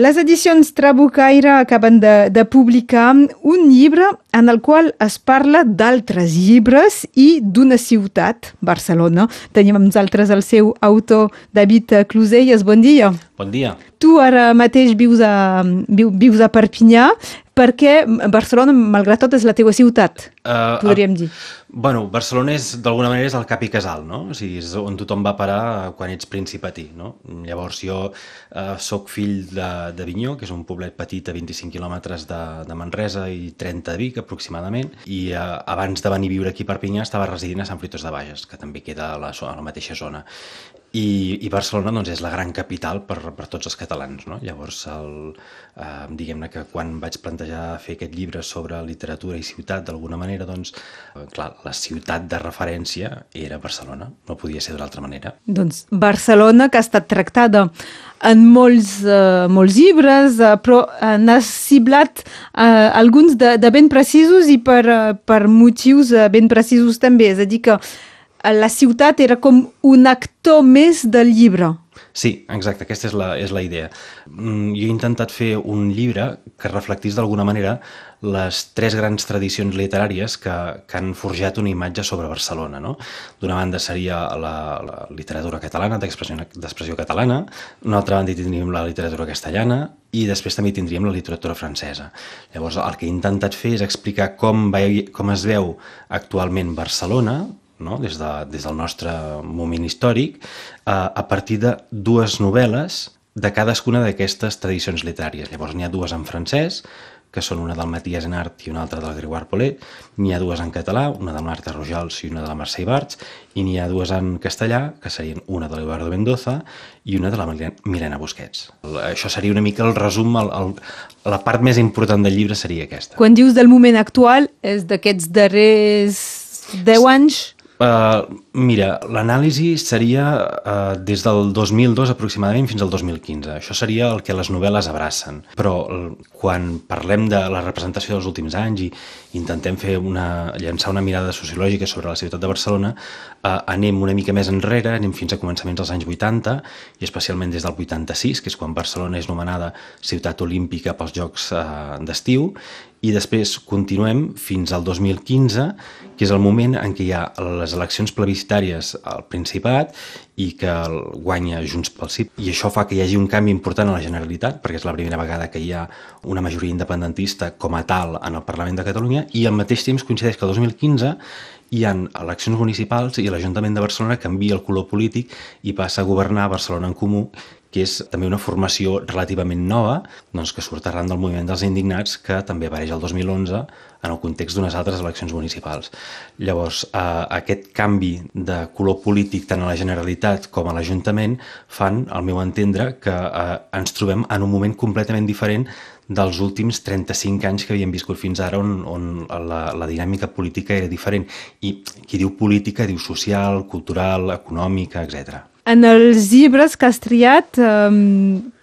Les edicions Trabucaire acaben de, de publicar un llibre en el qual es parla d'altres llibres i d'una ciutat, Barcelona. Tenim amb nosaltres el seu autor, David Closelles. Bon dia. Bon dia. Tu ara mateix vius a, viu, vius a Perpinyà, perquè Barcelona, malgrat tot, és la teva ciutat, uh, podríem dir. Bueno, Barcelona és, d'alguna manera, és el cap i casal, no? O sigui, és on tothom va parar quan ets principatí, no? Llavors, jo eh, sóc fill de, de Vinyó, que és un poblet petit a 25 quilòmetres de, de Manresa i 30 de Vic, aproximadament, i eh, abans de venir a viure aquí a Perpinyà estava residint a Sant Fruitós de Bages, que també queda a la, a la mateixa zona. I, i Barcelona doncs, és la gran capital per, per tots els catalans. No? Llavors, el, eh, diguem-ne que quan vaig plantejar fer aquest llibre sobre literatura i ciutat, d'alguna manera, doncs, eh, clar, la ciutat de referència era Barcelona, no podia ser d'una altra manera. Doncs Barcelona, que ha estat tractada en molts, eh, molts llibres, eh, però eh, n'ha ciblat eh, alguns de, de ben precisos i per, eh, per motius eh, ben precisos també. És a dir, que la ciutat era com un actor més del llibre. Sí, exacte, aquesta és la, és la idea. Mm, jo he intentat fer un llibre que reflectís d'alguna manera les tres grans tradicions literàries que, que han forjat una imatge sobre Barcelona. No? D'una banda seria la, la literatura catalana, d'expressió catalana, d'una altra banda tindríem la literatura castellana i després també tindríem la literatura francesa. Llavors, el que he intentat fer és explicar com, va, com es veu actualment Barcelona, no? des, de, des del nostre moment històric, eh, a partir de dues novel·les de cadascuna d'aquestes tradicions literàries. Llavors n'hi ha dues en francès, que són una del Matías Enart i una altra del Grégoire Paulet, n'hi ha dues en català, una de Marta Rojals i una de la Mercè Ibarts, i n'hi ha dues en castellà, que serien una de l'Eduardo Mendoza i una de la Milena Busquets. Això seria una mica el resum, el, el, la part més important del llibre seria aquesta. Quan dius del moment actual, és d'aquests darrers 10 anys? Uh, mira, l'anàlisi seria uh, des del 2002 aproximadament fins al 2015. Això seria el que les novel·les abracen. Però quan parlem de la representació dels últims anys i intentem fer una, llançar una mirada sociològica sobre la ciutat de Barcelona, uh, anem una mica més enrere, anem fins a començaments dels anys 80 i especialment des del 86, que és quan Barcelona és nomenada ciutat olímpica pels Jocs uh, d'estiu, i després continuem fins al 2015, que és el moment en què hi ha les eleccions plebiscitàries al Principat i que guanya Junts pel Sí. I això fa que hi hagi un canvi important a la Generalitat, perquè és la primera vegada que hi ha una majoria independentista com a tal en el Parlament de Catalunya, i al mateix temps coincideix que el 2015 hi han eleccions municipals i l'Ajuntament de Barcelona canvia el color polític i passa a governar Barcelona en Comú, que és també una formació relativament nova, doncs, que surt arran del moviment dels indignats, que també apareix el 2011 en el context d'unes altres eleccions municipals. Llavors, eh, aquest canvi de color polític tant a la Generalitat com a l'Ajuntament fan, al meu entendre, que eh, ens trobem en un moment completament diferent dels últims 35 anys que havíem viscut fins ara on, on la, la dinàmica política era diferent. I qui diu política diu social, cultural, econòmica, etc. En els llibres que has triat eh,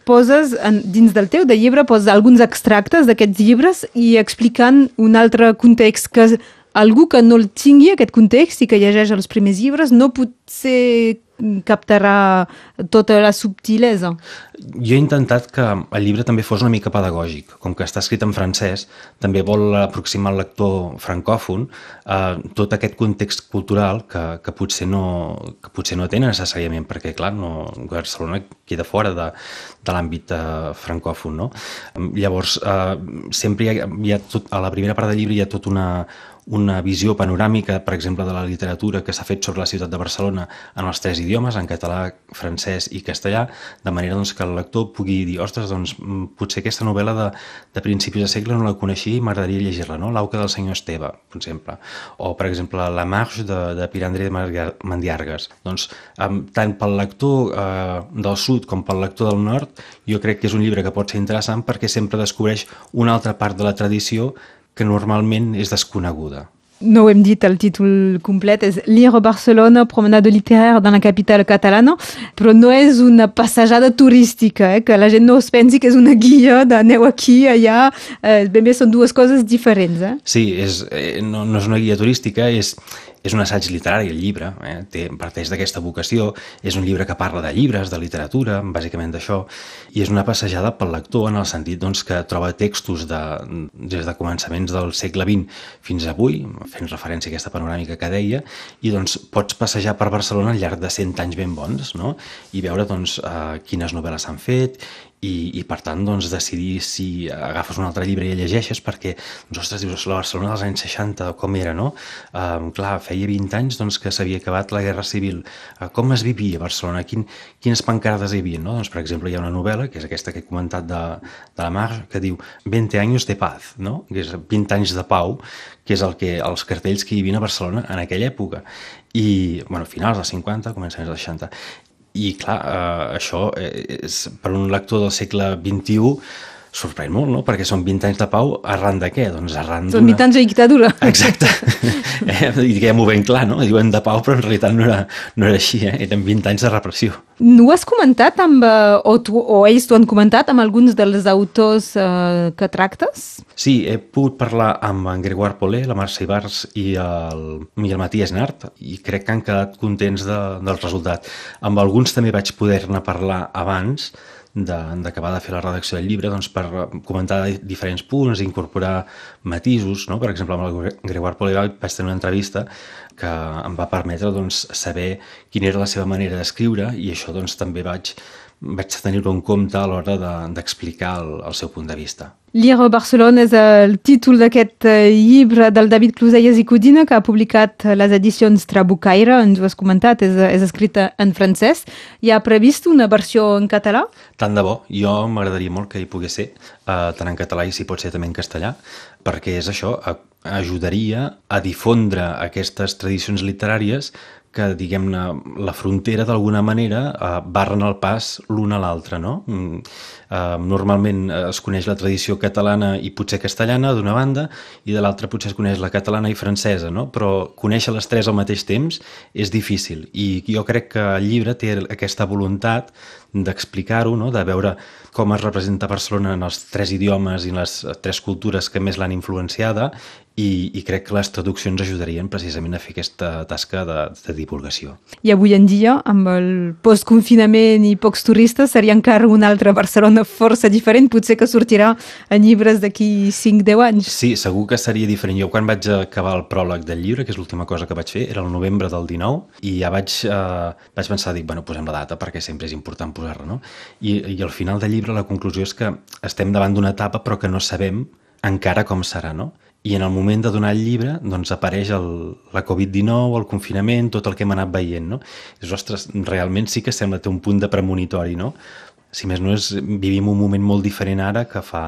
poses, en, dins del teu de llibre, poses alguns extractes d'aquests llibres i explicant un altre context que algú que no el tingui, aquest context, i que llegeix els primers llibres, no pot ser captarà tota la subtilesa. Jo he intentat que el llibre també fos una mica pedagògic. Com que està escrit en francès, també vol aproximar al lector francòfon a tot aquest context cultural que, que, potser no, que potser no té necessàriament, perquè, clar, no, Barcelona queda fora de, de l'àmbit eh, francòfon. No? Llavors, eh, sempre hi ha, hi ha tot, a la primera part del llibre hi ha tot una, una visió panoràmica, per exemple, de la literatura que s'ha fet sobre la ciutat de Barcelona en els tres idiomes, en català, francès i castellà, de manera doncs, que el lector pugui dir ostres, doncs, mm, potser aquesta novel·la de, de principis de segle no la coneixia i m'agradaria llegir-la, no? L'auca del senyor Esteve, per exemple, o, per exemple, La Marche de, de Pirandre de Mandiargues. Doncs, tant pel lector eh, del sud com pel lector del nord, jo crec que és un llibre que pot ser interessant perquè sempre descobreix una altra part de la tradició que normalment és desconeguda. No ho hem dit, el títol complet és Lire Barcelona, promenade literaire dans la capital catalana, però no és una passejada turística, eh? que la gent no es pensi que és una guia d'aneu aquí, allà, eh, ben bé són dues coses diferents. Eh? Sí, és, eh, no, no és una guia turística, és, és un assaig literari, el llibre, eh? Té, parteix d'aquesta vocació, és un llibre que parla de llibres, de literatura, bàsicament d'això, i és una passejada pel lector en el sentit doncs, que troba textos de, des de començaments del segle XX fins avui, fent referència a aquesta panoràmica que deia, i doncs pots passejar per Barcelona al llarg de 100 anys ben bons, no? i veure doncs, eh, quines novel·les s'han fet i, i per tant doncs, decidir si agafes un altre llibre i el llegeixes perquè, doncs, ostres, dius, la Barcelona dels anys 60 com era, no? Um, clar, feia 20 anys doncs, que s'havia acabat la Guerra Civil. Uh, com es vivia a Barcelona? Quin, quines pancarades hi havia? No? Doncs, per exemple, hi ha una novel·la, que és aquesta que he comentat de, de la Mar, que diu 20 anys de paz, no? que és 20 anys de pau, que és el que els cartells que hi havia a Barcelona en aquella època. I, bueno, finals dels 50, començaments dels 60. I clar, eh, això és, per un lector del segle XXI sorprèn molt, no? Perquè són 20 anys de pau arran de què? Doncs arran Són 20 anys de dictadura. Exacte. eh, Diguem-ho ben clar, no? Diuen de pau, però en realitat no era, no era així, eh? Eren 20 anys de repressió. No has comentat amb, eh, o, tu, o ells t'ho han comentat amb alguns dels autors eh, que tractes? Sí, he pogut parlar amb en Gregoire Polé, la Marcia Ibars i el Miguel Matías Nart i crec que han quedat contents de, del resultat. Amb alguns també vaig poder-ne parlar abans, d'acabar de, de fer la redacció del llibre doncs, per comentar diferents punts, incorporar matisos. No? Per exemple, amb el Gregoire Polival vaig tenir una entrevista que em va permetre doncs, saber quina era la seva manera d'escriure i això doncs, també vaig, vaig tenir-ho en compte a l'hora d'explicar de, el, el seu punt de vista. Lire Barcelona és el títol d'aquest eh, llibre del David Closellas i Codina que ha publicat les edicions Trabucaire, ens ho has comentat, és, és escrita en francès. Hi ha previst una versió en català? Tant de bo, jo m'agradaria molt que hi pogués ser, eh, tant en català i si pot ser també en castellà, perquè és això, ajudaria a difondre aquestes tradicions literàries que, diguem-ne, la frontera d'alguna manera eh, barren el pas l'un a l'altre, no? Mm, eh, normalment es coneix la tradició catalana i potser castellana d'una banda i de l'altra potser es coneix la catalana i francesa, no? Però conèixer les tres al mateix temps és difícil i jo crec que el llibre té aquesta voluntat d'explicar-ho, no? de veure com es representa Barcelona en els tres idiomes i en les tres cultures que més l'han influenciada i, i crec que les traduccions ajudarien precisament a fer aquesta tasca de, de divulgació. I avui en dia, amb el postconfinament i pocs turistes, seria encara una altra Barcelona força diferent, potser que sortirà en llibres d'aquí 5-10 anys. Sí, segur que seria diferent. Jo quan vaig acabar el pròleg del llibre, que és l'última cosa que vaig fer, era el novembre del 19, i ja vaig, eh, vaig pensar, dic, bueno, posem la data perquè sempre és important posar-la, no? I, I al final del llibre la conclusió és que estem davant d'una etapa però que no sabem encara com serà, no? I en el moment de donar el llibre, doncs apareix el, la Covid-19, el confinament, tot el que hem anat veient, no? Dius, ostres, realment sí que sembla té un punt de premonitori, no? Si més no és, vivim un moment molt diferent ara que fa,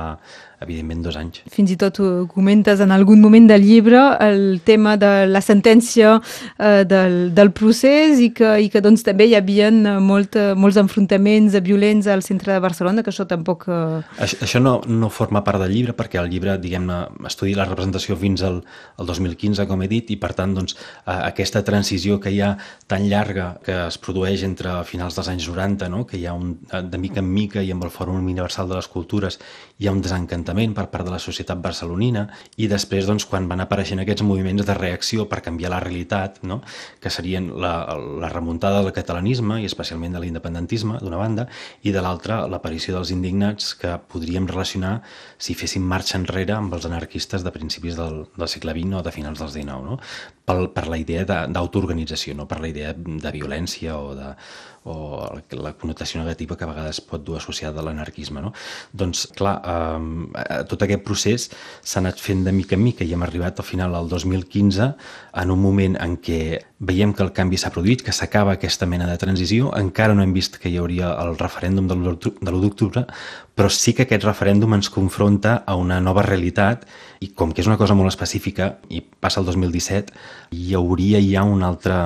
evidentment, dos anys. Fins i tot ho comentes en algun moment del llibre el tema de la sentència eh, del, del procés i que, i que doncs, també hi havia molt, molts enfrontaments violents al centre de Barcelona, que això tampoc... Eh... Això, això no, no forma part del llibre perquè el llibre, diguem-ne, estudia la representació fins al, al 2015, com he dit, i per tant, doncs, eh, aquesta transició que hi ha tan llarga que es produeix entre finals dels anys 90, no? que hi ha un, de mica en mica i amb el Fòrum Universal de les Cultures hi ha un desencantament enfrontament per part de la societat barcelonina i després doncs, quan van apareixent aquests moviments de reacció per canviar la realitat, no? que serien la, la remuntada del catalanisme i especialment de l'independentisme d'una banda i de l'altra l'aparició dels indignats que podríem relacionar si féssim marxa enrere amb els anarquistes de principis del, del segle XX o de finals dels XIX, no? per, per la idea d'autoorganització, no per la idea de violència o de, o la connotació negativa que a vegades pot dur associada a l'anarquisme. No? Doncs, clar, eh, tot aquest procés s'ha anat fent de mica en mica i hem arribat al final al 2015 en un moment en què veiem que el canvi s'ha produït, que s'acaba aquesta mena de transició, encara no hem vist que hi hauria el referèndum de l'1 d'octubre, però sí que aquest referèndum ens confronta a una nova realitat i com que és una cosa molt específica i passa el 2017, hi hauria ja un altre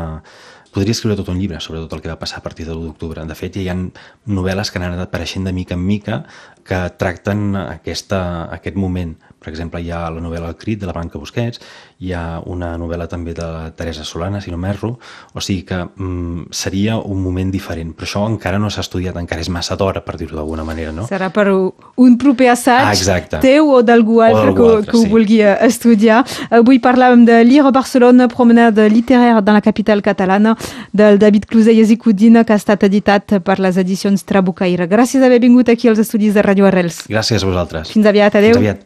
podria escriure tot un llibre sobre tot el que va passar a partir de l'1 d'octubre. De fet, hi ha novel·les que han anat apareixent de mica en mica que tracten aquesta, aquest moment. Per exemple, hi ha la novel·la El crit, de la Blanca Busquets, hi ha una novel·la també de la Teresa Solana, si no m'erro, o sigui que mm, seria un moment diferent, però això encara no s'ha estudiat, encara és massa d'hora, per dir-ho d'alguna manera, no? Serà per un proper assaig Ah, exacte. teu o d'algú altre, que, altre, que ho sí. vulgui estudiar. Avui parlàvem de Lire a Barcelona, promenade literaire dans la capital catalana, del David Cluselles i Codina, que ha estat editat per les edicions Trabucaire. Gràcies d'haver vingut aquí als estudis de Radio Arrels. Gràcies a vosaltres. Fins aviat, adeu. Fins aviat.